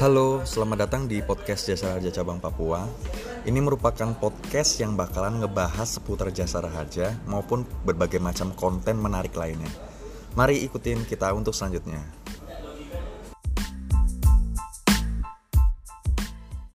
Halo, selamat datang di podcast Jasa Raja Cabang Papua. Ini merupakan podcast yang bakalan ngebahas seputar jasa raja maupun berbagai macam konten menarik lainnya. Mari ikutin kita untuk selanjutnya.